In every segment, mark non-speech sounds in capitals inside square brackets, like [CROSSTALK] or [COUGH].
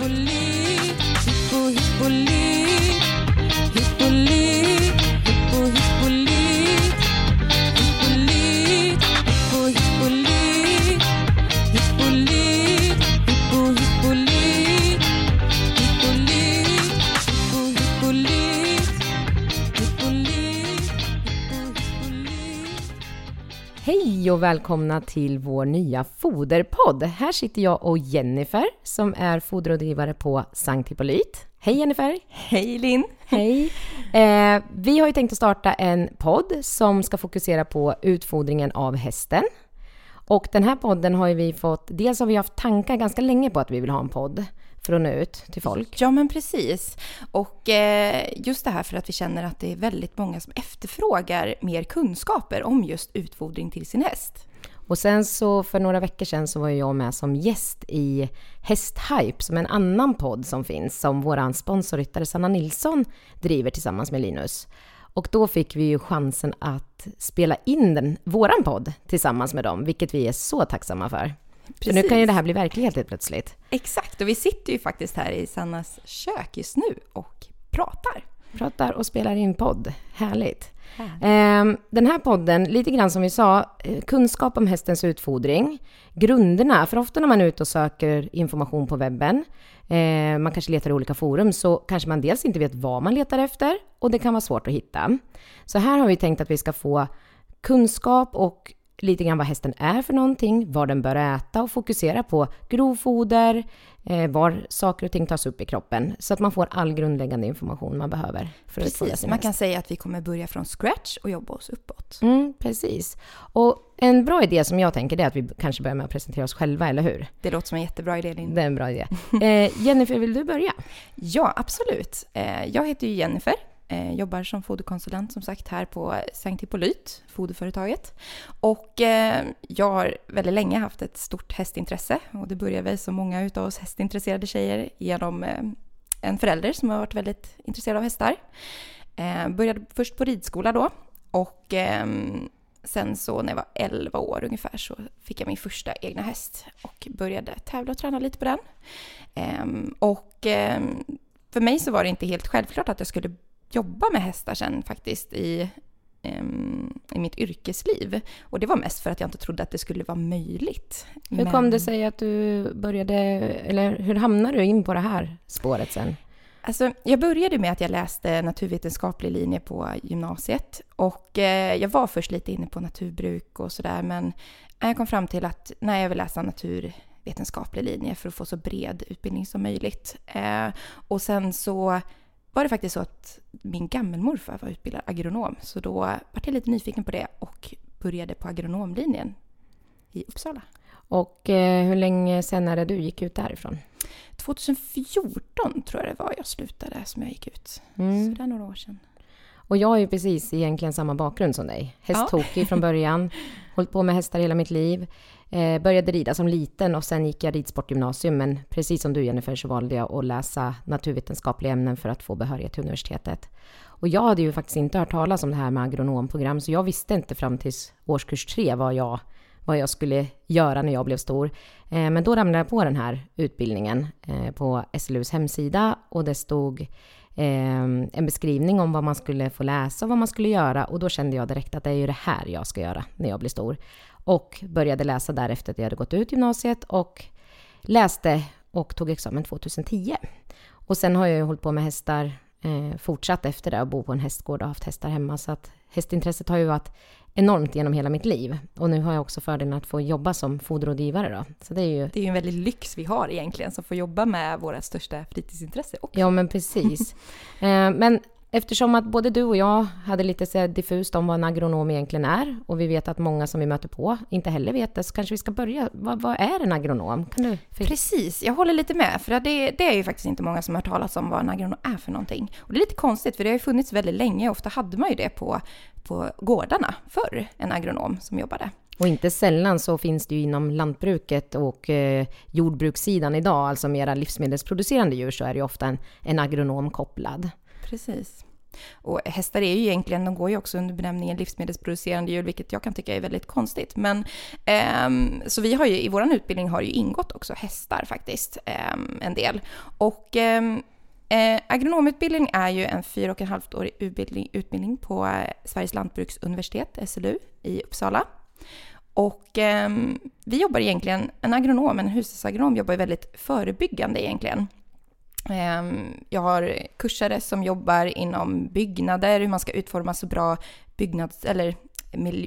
Hippolyt, och välkomna till vår nya foderpodd. Här sitter jag och Jennifer som är foderrådgivare på Sankt Hippolyt. Hej Jennifer! Hej Linn! Hej! Eh, vi har ju tänkt att starta en podd som ska fokusera på utfodringen av hästen. Och den här podden har ju vi fått, dels har vi haft tankar ganska länge på att vi vill ha en podd för att nå ut till folk. Ja men precis. Och eh, just det här för att vi känner att det är väldigt många som efterfrågar mer kunskaper om just utfodring till sin häst. Och sen så för några veckor sedan så var jag med som gäst i Hästhype, som är en annan podd som finns, som våran sponsorryttare Sanna Nilsson driver tillsammans med Linus. Och då fick vi ju chansen att spela in den, våran podd tillsammans med dem, vilket vi är så tacksamma för. Så nu kan ju det här bli verklighet helt plötsligt. Exakt, och vi sitter ju faktiskt här i Sannas kök just nu och pratar. Pratar och spelar in podd. Härligt. Ehm, den här podden, lite grann som vi sa, eh, kunskap om hästens utfodring, grunderna, för ofta när man är ute och söker information på webben, eh, man kanske letar i olika forum, så kanske man dels inte vet vad man letar efter och det kan vara svårt att hitta. Så här har vi tänkt att vi ska få kunskap och lite grann vad hästen är för någonting, vad den bör äta och fokusera på grovfoder, eh, var saker och ting tas upp i kroppen, så att man får all grundläggande information man behöver för att Precis, sin man häst. kan säga att vi kommer börja från scratch och jobba oss uppåt. Mm, precis. Och en bra idé som jag tänker är att vi kanske börjar med att presentera oss själva, eller hur? Det låter som en jättebra idé Linn. Det är en bra idé. Eh, Jennifer, vill du börja? [LAUGHS] Ja, absolut. Eh, Jag heter ju Jennifer, eh, jobbar som foderkonsulent som sagt här på Sankt Hippolyt, foderföretaget. Och eh, jag har väldigt länge haft ett stort hästintresse och det började väl som många utav oss hästintresserade tjejer genom eh, en förälder som har varit väldigt intresserad av hästar. Eh, Började först på ridskola då och ehm, sen så när jag var 11 år ungefär så fick jag min första egna häst och började tävla och träna lite på den. Ehm, och ehm, för mig så var det inte helt självklart att jag skulle jobba med hästar sen faktiskt i, i mitt yrkesliv. Och det var mest för att jag inte trodde att det skulle vara möjligt. Hur Men- kom det sig att du började, eller hur hamnade du in på det här spåret sen? Alltså, jag började med att jag läste naturvetenskaplig linje på gymnasiet och eh, jag var först lite inne på naturbruk och sådär men jag kom fram till att nej, jag vill läsa naturvetenskaplig linje för att få så bred utbildning som möjligt. Eh, och sen så var det faktiskt så att min gammelmorfar var utbildad agronom så då var jag lite nyfiken på det och började på agronomlinjen i Uppsala. Och eh, hur länge sen är det du gick ut därifrån? 2014 tror jag det var jag slutade som jag gick ut. Mm. Så det är några år sedan. Och jag har ju precis egentligen samma bakgrund som dig. Hästtokig från början, [LAUGHS] hållit på med hästar hela mitt liv. Eh, började rida som liten och sen gick jag ridsportgymnasium. Men precis som du Jennifer så valde jag att läsa naturvetenskapliga ämnen för att få behörighet till universitetet. Och jag hade ju faktiskt inte hört talas om det här med agronomprogram, så jag visste inte fram till årskurs tre vad jag, vad jag skulle göra när jag blev stor. Eh, men då ramlade jag på den här utbildningen eh, på SLUs hemsida och det stod eh, en beskrivning om vad man skulle få läsa och vad man skulle göra och då kände jag direkt att det är ju det här jag ska göra när jag blir stor. Och började läsa därefter att jag hade gått ut gymnasiet och läste och tog examen 2010. Och sen har jag ju hållit på med hästar eh, fortsatt efter det och bo på en hästgård och haft hästar hemma så att hästintresset har ju varit enormt genom hela mitt liv. Och nu har jag också fördelen att få jobba som foderrådgivare då. Så det är ju Det är ju en väldig lyx vi har egentligen som får jobba med våra största fritidsintresse också. Ja, men precis. eh, men eftersom att både du och jag hade lite så diffust om vad en agronom egentligen är och vi vet att många som vi möter på inte heller vet det, så kanske vi ska börja. Vad, vad är en agronom? Kan du? Precis, jag håller lite med. För det, det är ju faktiskt inte många som har hört talas om vad en agronom är för någonting. Och det är lite konstigt för det har ju funnits väldigt länge. Ofta hade man ju det på, på gårdarna förr, en agronom som jobbade. Och inte sällan så finns det ju inom lantbruket och eh, jordbrukssidan idag, alltså mera livsmedelsproducerande djur, så är det ju ofta en, en agronom kopplad. Precis. Och hästar är ju egentligen, de går ju också under benämningen livsmedelsproducerande djur, vilket jag kan tycka är väldigt konstigt. Men, ehm, så vi har ju, i vår utbildning har ju ingått också hästar faktiskt, ehm, en del. Och ehm, Eh, agronomutbildning är ju en fyra och en halvårig utbildning, utbildning på eh, Sveriges lantbruksuniversitet, SLU, i Uppsala. Och ehm, vi jobbar egentligen, en agronom, en hushållsagronom jobbar ju väldigt förebyggande egentligen. Eh, jag har kursare som jobbar inom byggnader, hur man ska utforma så bra byggnads eller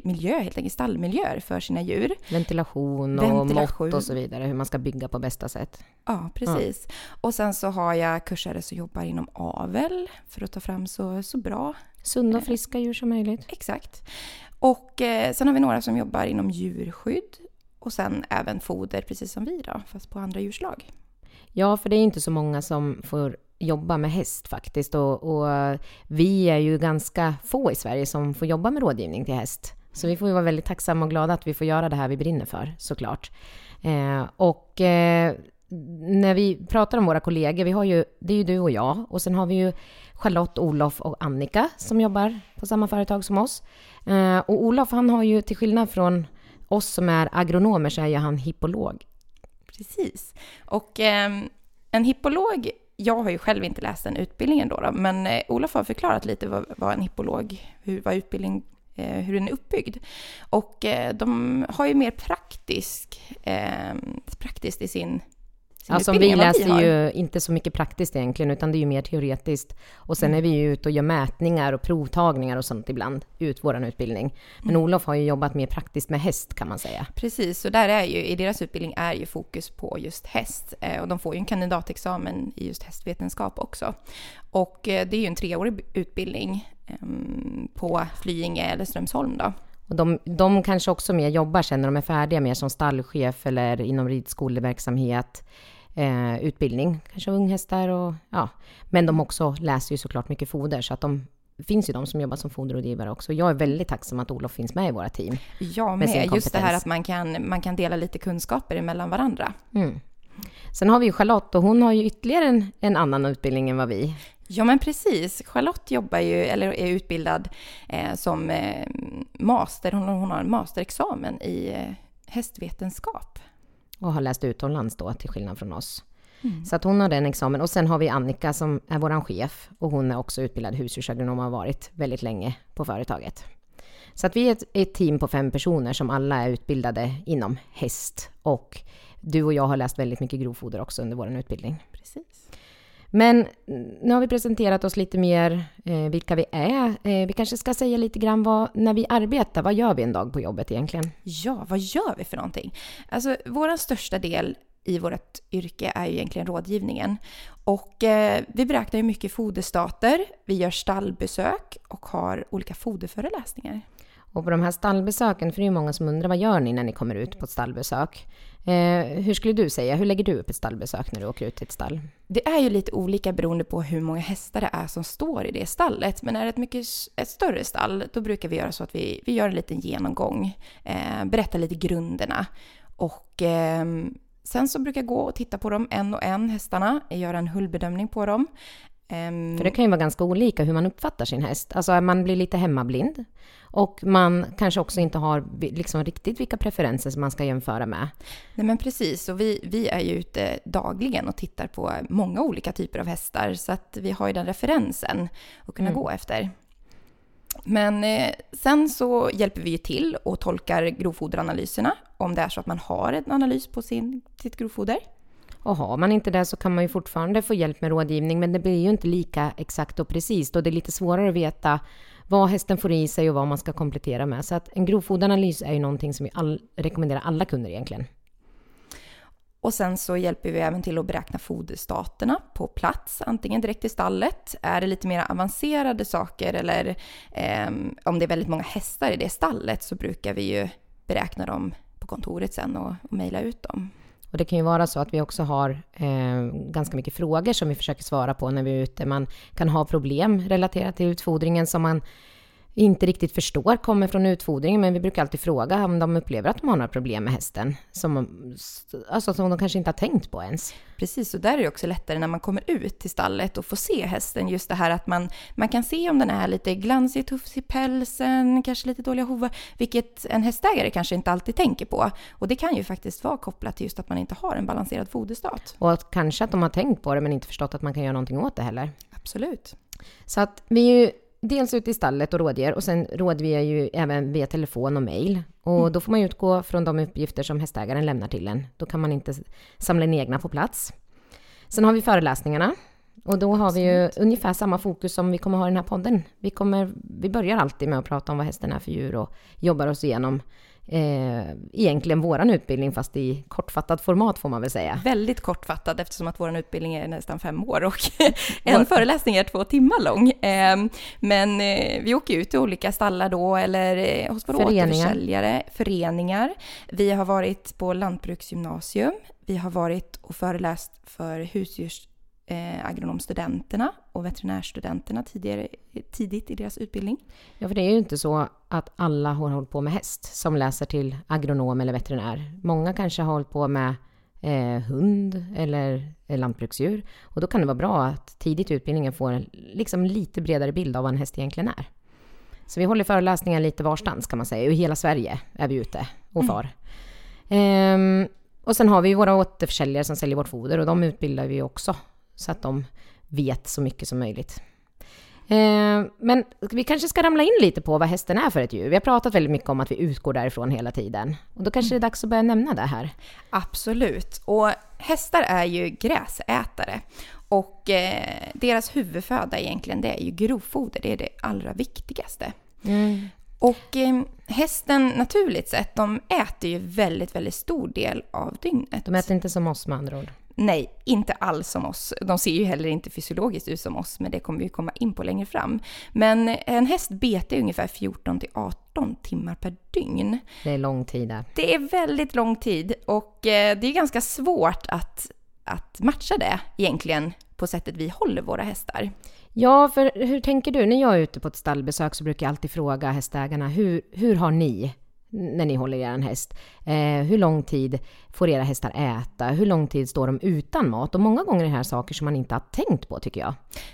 miljö, helt enkelt stallmiljöer för sina djur. Ventilation och Ventilation. mått och så vidare, hur man ska bygga på bästa sätt. Ja, precis. Ja. Och sen så har jag kursare som jobbar inom avel för att ta fram så, så bra... Sunda och friska djur som möjligt. Exakt. Och eh, sen har vi några som jobbar inom djurskydd och sen även foder, precis som vi då, fast på andra djurslag. Ja, för det är inte så många som får jobba med häst faktiskt. Och, och, vi är ju ganska få i Sverige som får jobba med rådgivning till häst. Så vi får ju vara väldigt tacksamma och glada att vi får göra det här vi brinner för, såklart. Eh, och eh, när vi pratar om våra kollegor, vi har ju, det är ju du och jag, och sen har vi ju Charlotte, Olof och Annika som jobbar på samma företag som oss. Eh, och Olof, han har ju till skillnad från oss som är agronomer, så är ju han hippolog. Precis. Och eh, en hippolog jag har ju själv inte läst den utbildningen då, då men eh, Olof har förklarat lite vad, vad en hippolog, hur, vad utbildning eh, hur den är uppbyggd. Och eh, de har ju mer praktisk, eh, praktiskt i sin Alltså vi läser vi ju inte så mycket praktiskt egentligen, utan det är ju mer teoretiskt. Och sen mm. är vi ju ute och gör mätningar och provtagningar och sånt ibland, ut vår utbildning. Men mm. Olof har ju jobbat mer praktiskt med häst kan man säga. Precis, så där är ju, i deras utbildning är ju fokus på just häst. Eh, och de får ju en kandidatexamen i just hästvetenskap också. Och eh, det är ju en treårig utbildning ehm, på Flyinge eller Strömsholm då. Och de, de kanske också mer jobbar sen när de är färdiga, mer som stallchef eller inom ridskoleverksamhet eh, utbildning, kanske unghästar och ja. Men de också läser ju såklart mycket foder så att de det finns ju de som jobbar som foderrådgivare också. Jag är väldigt tacksam att Olof finns med i våra team. Jag med. med just det här att man kan, man kan dela lite kunskaper mellan varandra. Mm. Sen har vi ju Charlotte och hon har ju ytterligare en, en annan utbildning än vad vi. Ja, men precis. Charlotte jobbar ju, eller är utbildad eh, som eh, master. Hon, hon, har en masterexamen i eh, hästvetenskap och har läst utomlands då, till skillnad från oss. Mm. Så att hon har den examen. Och sen har vi Annika som är vår chef och hon är också utbildad husdjursagronom och har varit väldigt länge på företaget. Så att vi är ett, ett, team på fem personer som alla är utbildade inom häst och du och jag har läst väldigt mycket grovfoder också under vår utbildning. Precis. Men nu har vi presenterat oss lite mer, eh, vilka vi är. Eh, vi kanske ska säga lite grann vad, när vi arbetar, vad gör vi en dag på jobbet egentligen? Ja, vad gör vi för någonting? Alltså, vår största del i vårt yrke är ju egentligen rådgivningen. Och eh, vi beräknar ju mycket foderstater, vi gör stallbesök och har olika foderföreläsningar. Och på de här stallbesöken, för det är ju många som undrar vad gör ni när ni kommer ut på ett stallbesök? Eh, hur skulle du säga, hur lägger du upp ett stallbesök när du åker ut till ett stall? Det är ju lite olika beroende på hur många hästar det är som står i det stallet. Men är det ett mycket ett större stall, då brukar vi göra så att vi, vi gör en liten genomgång, eh, berättar lite grunderna och eh, Sen så brukar jag gå och titta på dem en och en, hästarna, göra en hullbedömning på dem. Um, För det kan ju vara ganska olika hur man uppfattar sin häst. Alltså man blir lite hemmablind och man kanske också inte har liksom riktigt vilka preferenser som man ska jämföra med. Nej men precis, och vi, vi är ju ute dagligen och tittar på många olika typer av hästar så att vi har ju den referensen att kunna mm. gå efter. Men eh, sen så hjälper vi ju till och tolkar grovfoderanalyserna om det är så att man har en analys på sin, sitt grovfoder. Och har man inte det så kan man ju fortfarande få hjälp med rådgivning, men det blir ju inte lika exakt och precis och det är lite svårare att veta vad hästen får i sig och vad man ska komplettera med. Så att en grovfoderanalys är ju någonting som vi all, rekommenderar alla kunder egentligen. Och sen så hjälper vi även till att beräkna foderstaterna på plats, antingen direkt i stallet. Är det lite mer avancerade saker eller eh, om det är väldigt många hästar i det stallet så brukar vi ju beräkna dem på kontoret sen och, och mejla ut dem. Och det kan ju vara så att vi också har eh, ganska mycket frågor som vi försöker svara på när vi är ute. Man kan ha problem relaterat till utfodringen som man inte riktigt förstår kommer från utfodringen, men vi brukar alltid fråga om de upplever att de har några problem med hästen, som, alltså, som de kanske inte har tänkt på ens. Precis, och där är det också lättare när man kommer ut till stallet och får se hästen. Just det här att man, man kan se om den är lite glansig, tuff i pälsen, kanske lite dåliga hovar, vilket en hästägare kanske inte alltid tänker på. Och det kan ju faktiskt vara kopplat till just att man inte har en balanserad foderstat. Och att kanske att de har tänkt på det, men inte förstått att man kan göra någonting åt det heller. Absolut. Så att vi är ju dels ute i stallet och rådger och sen rådger ju även via telefon och mejl. Och Mm. då får man utgå från de uppgifter som hästägaren lämnar till en. Då kan man inte samla in egna på plats. Sen har vi föreläsningarna. Och då har vi ju ungefär samma fokus som vi kommer ha i den här podden. Vi, kommer, vi börjar alltid med att prata om vad hästen är för djur och jobbar oss igenom eh, egentligen våran utbildning fast i kortfattat format får man väl säga. Väldigt kortfattad eftersom att vår utbildning är nästan fem år och [LAUGHS] en föreläsning är två timmar lång. Eh, Men eh, vi åker ut till olika stallar då eller eh, hos våra Föreningar. återförsäljare, föreningar. Vi har varit på lantbruksgymnasium. Vi har varit och föreläst för husdjurs eh, agronomstudenterna och veterinärstudenterna tidigare, tidigt i deras utbildning. Ja, för det är ju inte så att alla har hållit på med häst som läser till agronom eller veterinär. Många kanske har hållit på med eh, hund eller eh, lantbruksdjur. Och då kan det vara bra att tidigt i utbildningen få en liksom lite bredare bild av vad en häst egentligen är. Så vi håller föreläsningar lite varstans kan man säga. I hela Sverige är vi ute och far. Ehm, och sen har vi våra återförsäljare som säljer vårt foder och de utbildar vi också så att de vet så mycket som möjligt. Eh, Men vi kanske ska ramla in lite på vad hästen är för ett djur. Vi har pratat väldigt mycket om att vi utgår därifrån hela tiden. Och då kanske det är dags att börja nämna det här. Absolut. Och hästar är ju gräsätare. Och eh, deras huvudföda egentligen, det är ju grovfoder. Det är det allra viktigaste. Och eh, hästen naturligt sett, de äter ju väldigt, väldigt stor del av dygnet. De äter inte som oss med andra ord. Nej, inte alls som oss. De ser ju heller inte fysiologiskt ut som oss, men det kommer vi komma in på längre fram. Men en häst betar ungefär 14 till 18 timmar per dygn. Det är lång tid där. Det är väldigt lång tid och eh, det är ganska svårt att, att matcha det egentligen på sättet vi håller våra hästar. Ja, för hur tänker du? När jag är ute på ett stallbesök så brukar jag alltid fråga hästägarna, hur, hur har ni när ni håller er häst? Eh, hur lång tid får era hästar äta? Hur lång tid står de utan mat? Och många gånger är det här saker som man inte har tänkt på tycker jag.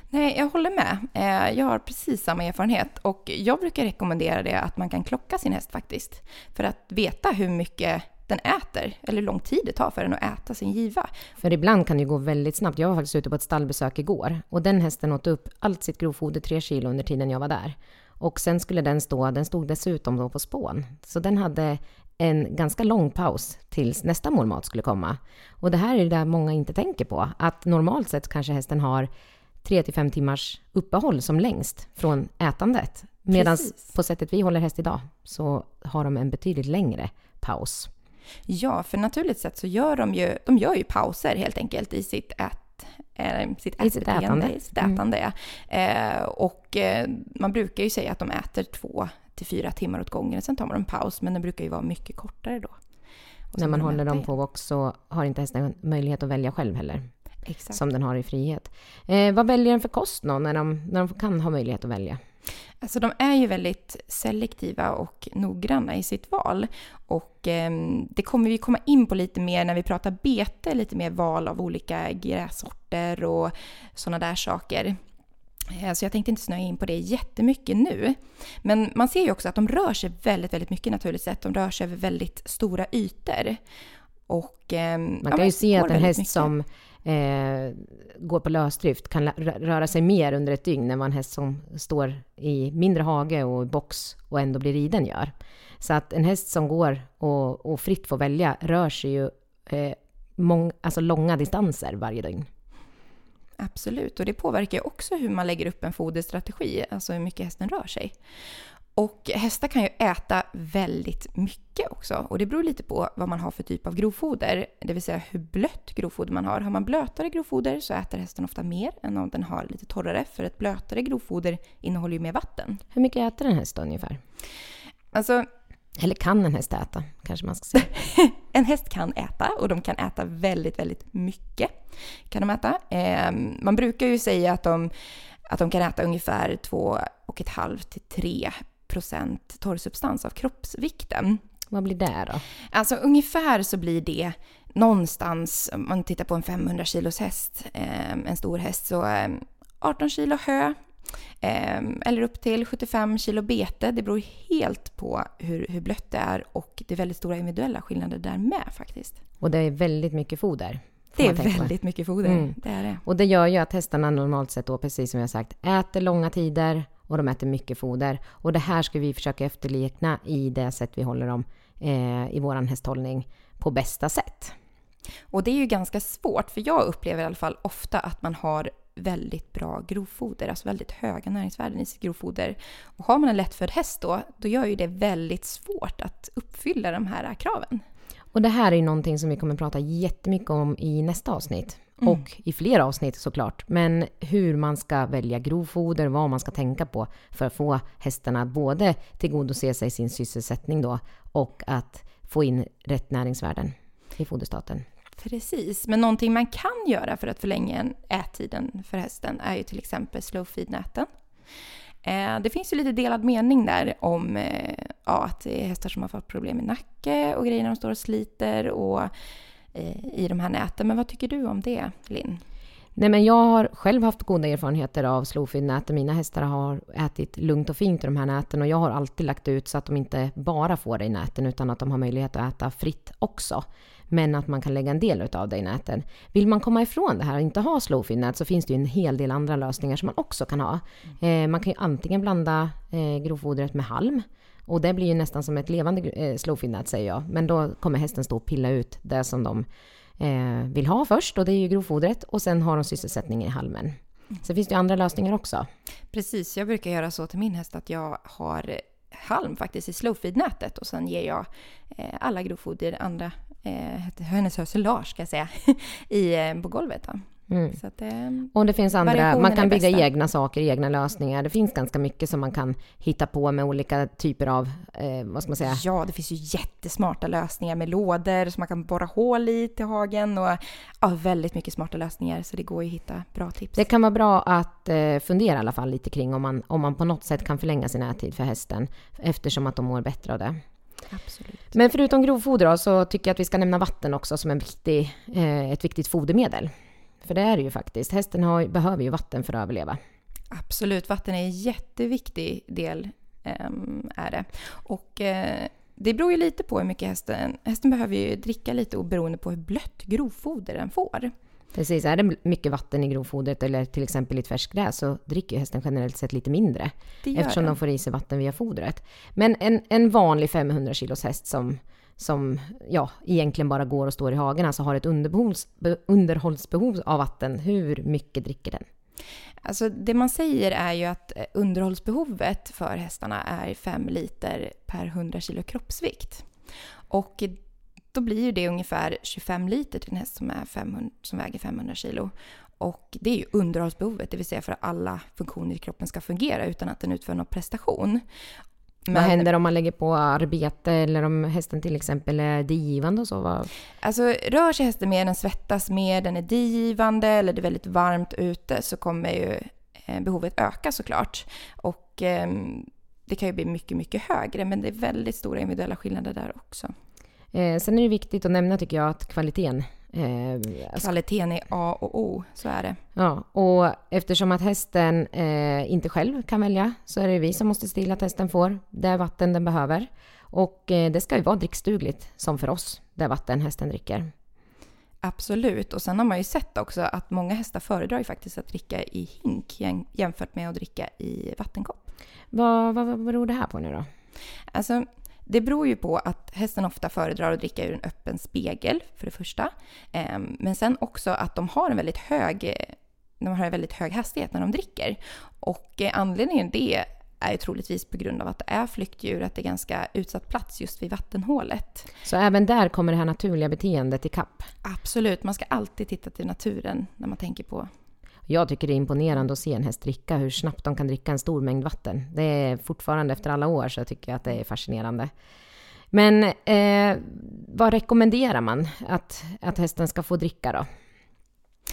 Nej, jag håller med. Eh, Jag har precis samma erfarenhet och jag brukar rekommendera det att man kan klocka sin häst faktiskt. För att veta hur mycket den äter, eller hur lång tid det tar för den att äta sin giva. För ibland kan det ju gå väldigt snabbt. Jag var faktiskt ute på ett stallbesök igår och den hästen åt upp allt sitt grovfoder, tre kilo, under tiden jag var där. Och sen skulle den stå, den stod dessutom då på spån. Så den hade en ganska lång paus tills nästa målmat skulle komma. Och det här är det där många inte tänker på, att normalt sett kanske hästen har 3 till 5 timmars uppehåll som längst från ätandet. Medan på sättet vi håller häst idag så har de en betydligt längre paus. Ja, för naturligt sett så gör de ju, de gör ju pauser helt enkelt i sitt ät, sitt I sitt ätbeteende, ätande. i sitt ätande. Eh, och eh, man brukar ju säga att de äter två till fyra timmar åt gången. Sen tar man en paus, men den brukar ju vara mycket kortare då. När man börjar håller dem på box så har inte hästen möjlighet att välja själv heller. Exakt. som den har i frihet. Eh, vad väljer den för kost då, när de, när de kan ha möjlighet att välja? Alltså de är ju väldigt selektiva och noggranna i sitt val. Och eh, det kommer vi komma in på lite mer när vi pratar bete, lite mer val av olika grässorter och sådana där saker. Eh, Så jag tänkte inte snöa in på det jättemycket nu. Men man ser ju också att de rör sig väldigt, väldigt mycket naturligt sett. De rör sig över väldigt stora ytor. Och, eh, Man ja, kan men ju se att en häst mycket. som eh, går på lösdrift kan röra sig mer under ett dygn än vad en häst som står i mindre hage och i box och ändå blir riden gör. Så att en häst som går och, och fritt får välja rör sig ju eh, mång, alltså långa distanser varje dygn. Absolut, och det påverkar ju också hur man lägger upp en foderstrategi, alltså hur mycket hästen rör sig. Och hästar kan ju äta väldigt mycket också och det beror lite på vad man har för typ av grovfoder, det vill säga hur blött grovfoder man har. Har man blötare grovfoder så äter hästen ofta mer än om den har lite torrare, för ett blötare grovfoder innehåller ju mer vatten. Hur mycket äter en häst ungefär? Alltså, Eller kan en häst äta, kanske man ska säga. [LAUGHS] En häst kan äta och de kan äta väldigt, väldigt mycket. Kan de äta. Eh, man brukar ju säga att de, att de kan äta ungefär två och ett halvt till tre procent torrsubstans av kroppsvikten. Vad blir det då? Alltså ungefär så blir det någonstans, om man tittar på en 500 kilos häst, eh, en stor häst, så eh, 18 kilo hö eh, eller upp till 75 kilo bete. Det beror helt på hur, hur blött det är och det är väldigt stora individuella skillnader där med faktiskt. Och det är väldigt mycket foder. Det är väldigt mycket foder, Mm. det är det. Och det gör ju att hästarna normalt sett då, precis som jag sagt, äter långa tider och de äter mycket foder. Och det här ska vi försöka efterlikna i det sätt vi håller dem eh, i våran hästhållning på bästa sätt. Och det är ju ganska svårt, för jag upplever i alla fall ofta att man har väldigt bra grovfoder, alltså väldigt höga näringsvärden i sitt grovfoder. Och har man en lättfödd häst då, då gör ju det väldigt svårt att uppfylla de här kraven. Och det här är ju någonting som vi kommer prata jättemycket om i nästa avsnitt. Mm. Och i flera avsnitt såklart. Men hur man ska välja grovfoder, vad man ska tänka på för att få hästarna både tillgodose sig sin sysselsättning då och att få in rätt näringsvärden i foderstaten. Precis, men någonting man kan göra för att förlänga en ättiden för hästen är ju till exempel slow feed-näten. Eh, Det finns ju lite delad mening där om eh, ja, att det är hästar som har fått problem med nacke och grejer när de står och sliter och i de här näten. Men vad tycker du om det, Linn? Nej, men jag har själv haft goda erfarenheter av slowfeed-näten. Mina hästar har ätit lugnt och fint i de här näten och jag har alltid lagt ut så att de inte bara får det i näten utan att de har möjlighet att äta fritt också. Men att man kan lägga en del av det i näten. Vill man komma ifrån det här och inte ha slowfeed-nät så finns det ju en hel del andra lösningar som man också kan ha. Eh, man kan ju antingen blanda eh, grovfodret med halm och det blir ju nästan som ett levande eh, slowfeed-nät säger jag. Men då kommer hästen stå och pilla ut det som de eh, vill ha först och det är ju grovfodret och sen har de sysselsättning i halmen. Sen finns det ju andra lösningar också. Precis, jag brukar göra så till min häst att jag har halm faktiskt i slowfeed-nätet och sen ger jag eh, alla grovfoder, andra, eh, hennes hösilage ska jag säga, [LAUGHS] i, eh, på golvet. Då. Mm. Så att, eh, Och det finns andra, man kan bygga bästa. egna saker, egna lösningar. Det finns ganska mycket som man kan hitta på med olika typer av, eh, vad ska man säga, ja, det finns ju jättesmarta lösningar med lådor som man kan borra hål i till hagen och ja, väldigt mycket smarta lösningar så det går ju att hitta bra tips. Det kan vara bra att eh, fundera i alla fall lite kring om man, om man på något sätt kan förlänga sin ättid för hästen eftersom att de mår bättre av det. Absolut. Men förutom grovfoder då, så tycker jag att vi ska nämna vatten också som en viktig, eh, ett viktigt fodermedel. För det är det ju faktiskt. Hästen har, behöver ju vatten för att överleva. Absolut, vatten är en jätteviktig del ehm, är det. Och eh, det beror ju lite på hur mycket hästen... Hästen behöver ju dricka lite och beroende på hur blött grovfoder den får. Precis, är det mycket vatten i grovfodret eller till exempel i ett färskgräs så dricker hästen generellt sett lite mindre. Eftersom den. de får i sig vatten via fodret. Men en, en vanlig 500 kilos häst som, som ja, egentligen bara går och står i hagen, alltså har ett underhållsbehov av vatten, hur mycket dricker den? Alltså det man säger är ju att eh, underhållsbehovet för hästarna är 5 liter per 100 kilo kroppsvikt. Och då blir ju det ungefär 25 liter till en häst som, är 500, som väger 500 kilo. Och det är ju underhållsbehovet, det vill säga för att alla funktioner i kroppen ska fungera utan att den utför någon prestation. Vad händer om man lägger på arbete eller om hästen till exempel är digivande och så? Vad, Alltså rör sig hästen mer, den svettas mer, den är digivande eller det är väldigt varmt ute så kommer ju eh, behovet öka såklart. Och ehm, det kan ju bli mycket, mycket högre men det är väldigt stora individuella skillnader där också. eh, sen är det viktigt att nämna tycker jag att kvaliteten eh, alltså, Kvaliteten är A och O, så är det. Ja, och eftersom att hästen eh, inte själv kan välja så är det vi som måste se till att hästen får det vatten den behöver. Och eh, det ska ju vara drickstugligt som för oss, det vatten hästen dricker. Absolut. Och sen har man ju sett också att många hästar föredrar ju faktiskt att dricka i hink jäm- jämfört med att dricka i vattenkopp. Vad, vad, vad beror det här på nu då? Alltså, det beror ju på att hästen ofta föredrar att dricka ur en öppen spegel, för det första. Ehm, Men sen också att de har en väldigt hög, de har en väldigt hög hastighet när de dricker. Och eh, anledningen till det är ju troligtvis på grund av att det är flyktdjur, att det är ganska utsatt plats just vid vattenhålet. Så även där kommer det här naturliga beteendet i kapp. Absolut, man ska alltid titta till naturen när man tänker på jag tycker det är imponerande att se en häst dricka, hur snabbt de kan dricka en stor mängd vatten. Det är fortfarande efter alla år så tycker jag att det är fascinerande. Men eh, vad rekommenderar man att, att hästen ska få dricka då?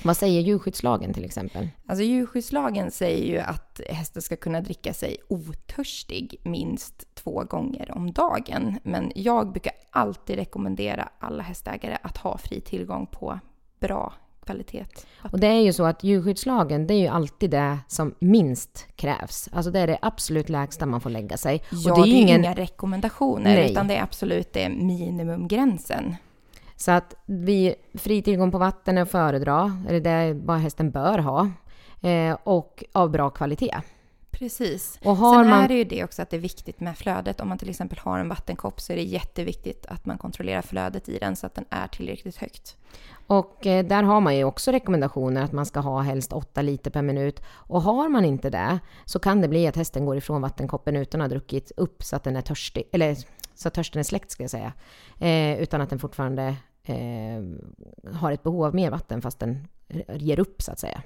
Vad säger djurskyddslagen till exempel? Alltså djurskyddslagen säger ju att hästen ska kunna dricka sig otörstig minst två gånger om dagen. Men jag brukar alltid rekommendera alla hästägare att ha fri tillgång på bra kvalitet. Och det är ju så att djurskyddslagen, det är ju alltid det som minst krävs. Alltså det är det absolut lägsta man får lägga sig. Ja, och det är ju inga rekommendationer, Nej. utan det är absolut det minimumgränsen. Så att vi, fri tillgång på vatten är att föredra, eller det är vad hästen bör ha. Eh, och av bra kvalitet. Precis. Och har Sen man- är det ju det också att det är viktigt med flödet. Om man till exempel har en vattenkopp så är det jätteviktigt att man kontrollerar flödet i den så att den är tillräckligt högt. Och eh, där har man ju också rekommendationer att man ska ha helst 8 liter per minut. Och har man inte det så kan det bli att hästen går ifrån vattenkoppen utan att ha druckit upp så att den är törstig, eller så att törsten är släckt ska jag säga. Eh, utan att den fortfarande eh, har ett behov av mer vatten fast den ger upp så att säga.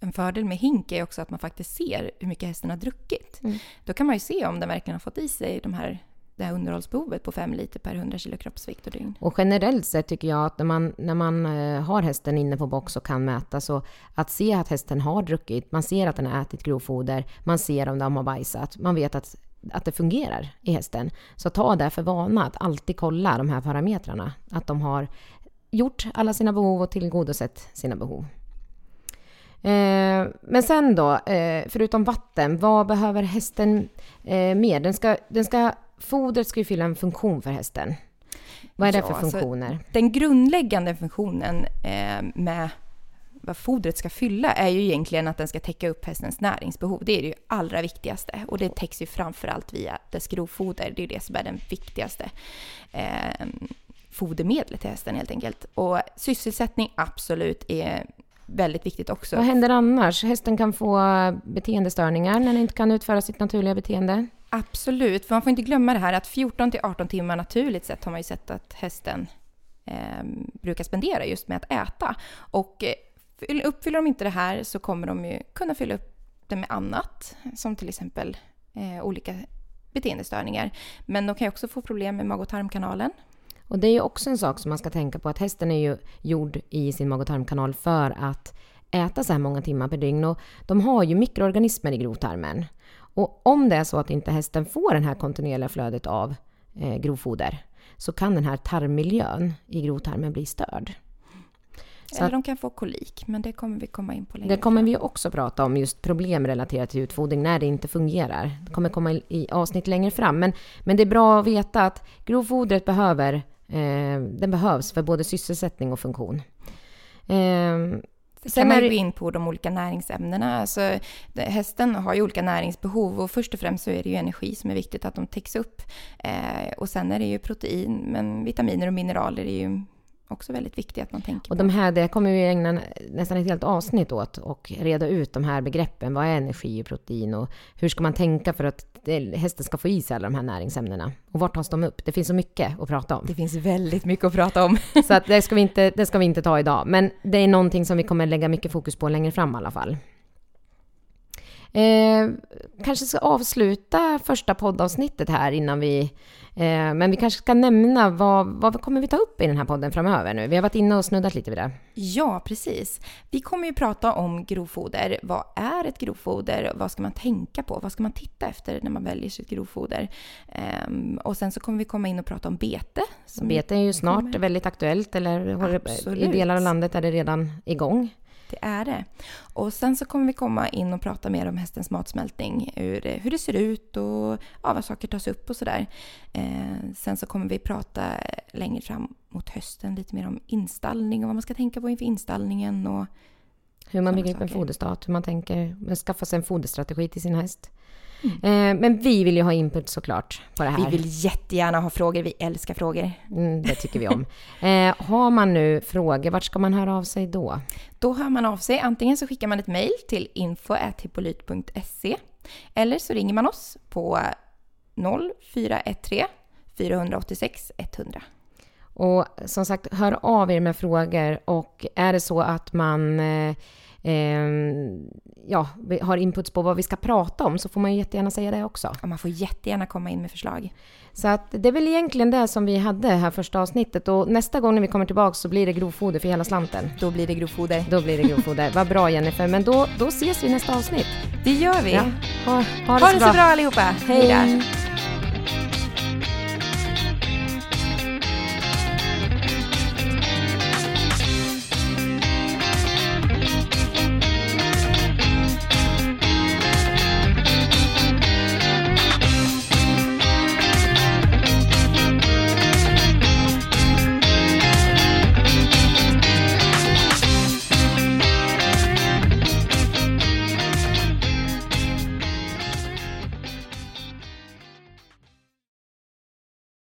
En fördel med hink är också att man faktiskt ser hur mycket hästen har druckit. Mm. Då kan man ju se om den verkligen har fått i sig de här, det här underhållsbehovet på 5 liter per 100 kilo kroppsvikt och dygn. Och generellt sett tycker jag att när man, när man eh, har hästen inne på box och kan mäta så att se att hästen har druckit, man ser att den har ätit grovfoder, man ser om de har bajsat, man vet att, att det fungerar i hästen. Så ta det för vana att alltid kolla de här parametrarna, att de har gjort alla sina behov och tillgodosett sina behov. Eh, men sen då, eh, förutom vatten, vad behöver hästen eh, mer? Den ska, den ska, fodret ska ju fylla en funktion för hästen. Vad är det Ja, för alltså, funktioner? Den grundläggande funktionen eh, med vad fodret ska fylla är ju egentligen att den ska täcka upp hästens näringsbehov. Det är det ju allra viktigaste. Och det täcks ju framförallt via dess grovfoder. Det är det som är den viktigaste eh, fodermedlet till hästen helt enkelt. Och sysselsättning absolut är väldigt viktigt också. Vad händer annars? Hästen kan få beteendestörningar när den inte kan utföra sitt naturliga beteende. Absolut, för man får inte glömma det här att 14 till 18 timmar naturligt sett har man ju sett att hästen eh, brukar spendera just med att äta. Och eh, uppfyller de inte det här så kommer de ju kunna fylla upp det med annat, som till exempel eh, olika beteendestörningar. Men de kan ju också få problem med mag och tarmkanalen. Och det är ju också en sak som man ska tänka på att hästen är ju gjord i sin mag och tarmkanal för att äta så här många timmar per dygn och de har ju mikroorganismer i grovtarmen. Och om det är så att inte hästen får det här kontinuerliga flödet av eh, grovfoder så kan den här tarmmiljön i grovtarmen bli störd. Så Eller de kan få kolik, men det kommer vi komma in på längre Det kommer fram. vi också prata om, just problem relaterat till utfodring när det inte fungerar. Det kommer komma i- i avsnitt längre fram. Men, men det är bra att veta att grovfodret behöver, eh, den behövs för både sysselsättning och funktion. Eh, Sen kan man ju gå in på de olika näringsämnena. Alltså, hästen har ju olika näringsbehov och först och främst så är det ju energi som är viktigt att de täcks upp. Eh, och sen är det ju protein, men vitaminer och mineraler är ju också väldigt viktigt att man tänker och på. de här, det kommer vi ägna nästan ett helt avsnitt åt och reda ut de här begreppen. Vad är energi och protein och hur ska man tänka för att det, hästen ska få i sig alla de här näringsämnena? Och vart tas de upp? Det finns så mycket att prata om. Det finns väldigt mycket att prata om. Så att det, ska vi inte, det ska vi inte ta idag. Men det är någonting som vi kommer lägga mycket fokus på längre fram i alla fall. Eh, kanske ska avsluta första poddavsnittet här innan vi... Eh, men vi kanske ska nämna vad, vad kommer vi ta upp i den här podden framöver nu? Vi har varit inne och snuddat lite vid det. Ja, precis. Vi kommer ju prata om grovfoder. Vad är ett grovfoder? Vad ska man tänka på? Vad ska man titta efter när man väljer sitt grovfoder? Ehm, och sen så kommer vi komma in och prata om bete. som Bete är ju snart kommer- väldigt aktuellt, eller det- i Absolut. delar av landet är det redan igång. Det är det. Och sen så kommer vi komma in och prata mer om hästens matsmältning, hur, det- hur det ser ut och ja, vad saker tas upp och sådär. Eh, sen så kommer vi prata längre fram mot hösten lite mer om installning och vad man ska tänka på inför installningen och Hur man bygger upp en foderstat, hur man tänker skaffa sig en foderstrategi till sin häst. Mm. Eh, men vi vill ju ha input såklart på det här. vi vill jättegärna ha frågor, vi älskar frågor. Mm, det tycker vi om. Eh, har man nu frågor, vart ska man höra av sig då? Då hör man av sig. Antingen så skickar man ett mejl till info.hippolyt.se eller så ringer man oss på 0413 486 100. Och som sagt, hör av er med frågor och är det så att man eh, ehm, ja, har inputs på vad vi ska prata om så får man ju jättegärna säga det också. Och man får jättegärna komma in med förslag. Så att det är väl egentligen det som vi hade här första avsnittet och nästa gång när vi kommer tillbaka så blir det grovfoder för hela slanten. Då blir det grovfoder. Då blir det grovfoder. Vad bra Jennifer, men då, då ses vi i nästa avsnitt. Det gör vi. Ja. Ha, ha, det, Ha så det så bra allihopa. Hej då.